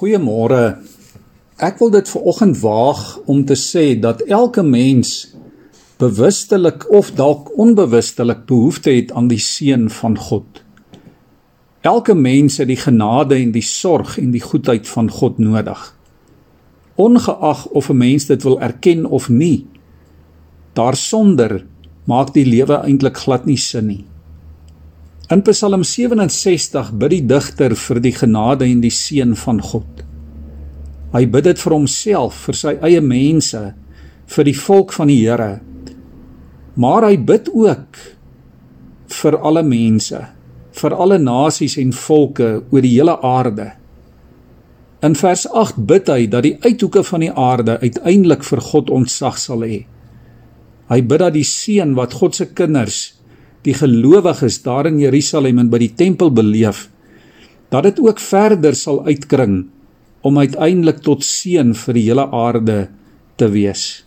Goeiemôre. Ek wil dit ver oggend waag om te sê dat elke mens bewustelik of dalk onbewustelik behoefte het aan die seën van God. Elke mens het die genade en die sorg en die goedheid van God nodig. Ongeag of 'n mens dit wil erken of nie, daarsonder maak die lewe eintlik glad nie sin nie. In Psalm 67 bid die digter vir die genade en die seën van God. Hy bid dit vir homself, vir sy eie mense, vir die volk van die Here. Maar hy bid ook vir alle mense, vir alle nasies en volke oor die hele aarde. In vers 8 bid hy dat die uithoeke van die aarde uiteindelik vir God ontsag sal hê. Hy bid dat die seën wat God se kinders die gelowiges daar in Jerusalem en by die tempel beleef dat dit ook verder sal uitkring om uiteindelik tot seën vir die hele aarde te wees.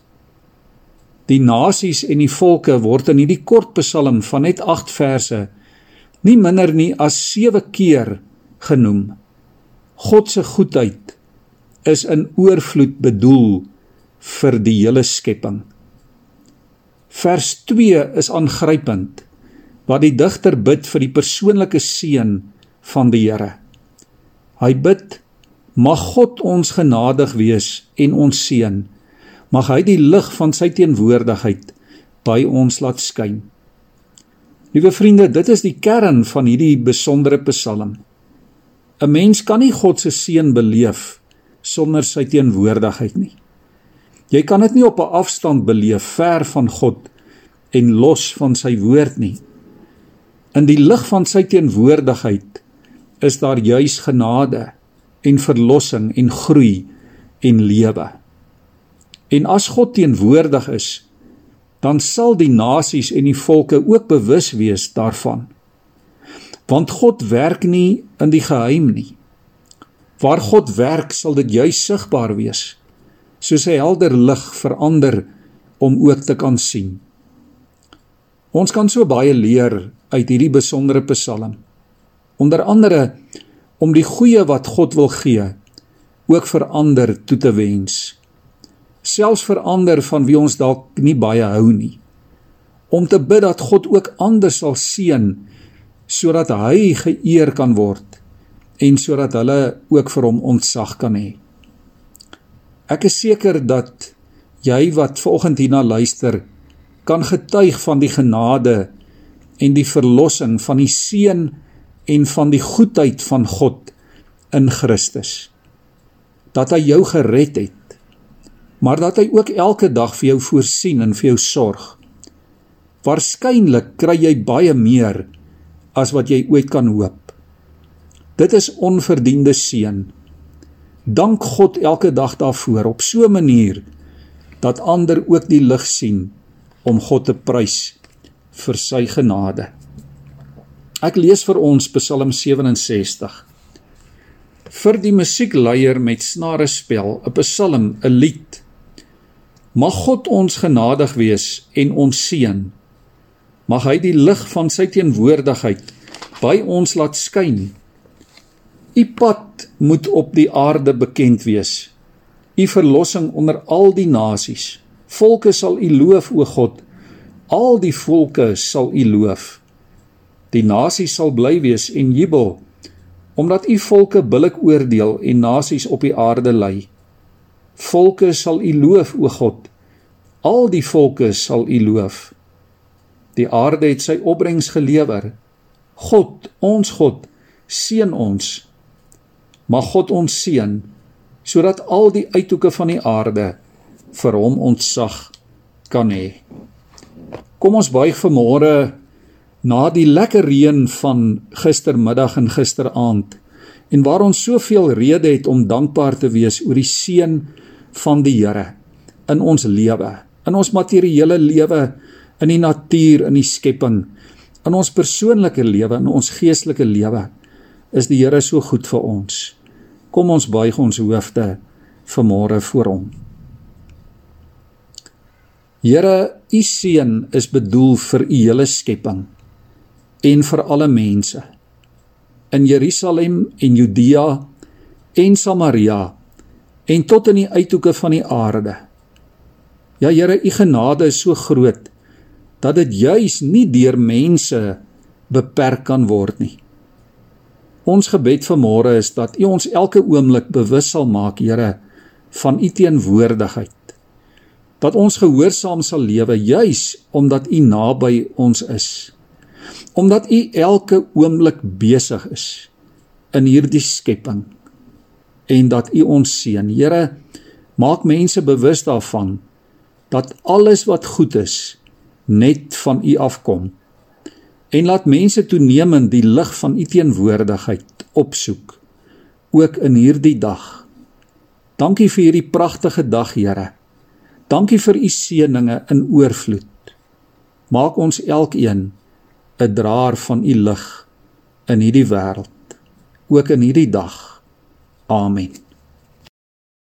Die nasies en die volke word in hierdie kort Psalm van net 8 verse nie minder nie as 7 keer genoem. God se goedheid is in oorvloed bedoel vir die hele skepping. Vers 2 is aangrypend wat die digter bid vir die persoonlike seën van die Here. Hy bid: Mag God ons genadig wees en ons seën. Mag hy die lig van sy teenwoordigheid by ons laat skyn. Liewe vriende, dit is die kern van hierdie besondere Psalm. 'n Mens kan nie God se seën beleef sonder sy teenwoordigheid nie. Jy kan dit nie op 'n afstand beleef ver van God en los van sy woord nie. In die lig van sy teenwoordigheid is daar juis genade en verlossing en groei en lewe. En as God teenwoordig is, dan sal die nasies en die volke ook bewus wees daarvan. Want God werk nie in die geheim nie. Waar God werk, sal dit juis sigbaar wees, soos 'n helder lig verander om ook te kan sien. Ons kan so baie leer uit hierdie besondere Psalm. Onder andere om die goeie wat God wil gee ook vir ander toe te wens. Selfs vir ander van wie ons dalk nie baie hou nie. Om te bid dat God ook ander sal seën sodat hy geëer kan word en sodat hulle ook vir hom ontzag kan hê. Ek is seker dat jy wat vanoggend hierna luister kan getuig van die genade en die verlossing van die seën en van die goedheid van God in Christus. Dat hy jou gered het, maar dat hy ook elke dag vir jou voorsien en vir jou sorg. Waarskynlik kry jy baie meer as wat jy ooit kan hoop. Dit is onverdiende seën. Dank God elke dag daarvoor op so 'n manier dat ander ook die lig sien om God te prys vir sy genade. Ek lees vir ons Psalm 67. Vir die musiekleier met snare spel, 'n psalm, 'n lied. Mag God ons genadig wees en ons seën. Mag hy die lig van sy teenwoordigheid by ons laat skyn. U pad moet op die aarde bekend wees. U verlossing onder al die nasies. Volke sal U loof, o God. Al die volke sal U loof. Die nasies sal bly wees en jubel omdat U volke billik oordeel en nasies op die aarde lei. Volke sal U loof, o God. Al die volke sal U loof. Die aarde het sy opbrengs gelewer. God, ons God, seën ons. Mag God ons seën sodat al die uithoeke van die aarde vir hom ontsag kan hê. Kom ons buig vanmôre na die lekker reën van gistermiddag en gisteraand en waar ons soveel rede het om dankbaar te wees oor die seën van die Here in ons lewe, in ons materiële lewe, in die natuur, in die skepping, in ons persoonlike lewe, in ons geestelike lewe is die Here so goed vir ons. Kom ons buig ons hoofde vanmôre voor hom. Here, u seën is bedoel vir u hele skepping en vir alle mense. In Jerusalem en Judea en Samaria en tot in die uithoeke van die aarde. Ja Here, u genade is so groot dat dit juis nie deur mense beperk kan word nie. Ons gebed vanmôre is dat U ons elke oomblik bewus sal maak, Here, van U teenwoordigheid. Dat ons gehoorsaam sal lewe juis omdat U naby ons is. Omdat U elke oomblik besig is in hierdie skepping en dat U ons seën. Here, maak mense bewus daarvan dat alles wat goed is net van U afkom en laat mense toenemend die lig van u teenwoordigheid opsoek ook in hierdie dag. Dankie vir hierdie pragtige dag, Here. Dankie vir u seëninge in oorvloed. Maak ons elkeen 'n draer van u lig in hierdie wêreld, ook in hierdie dag. Amen.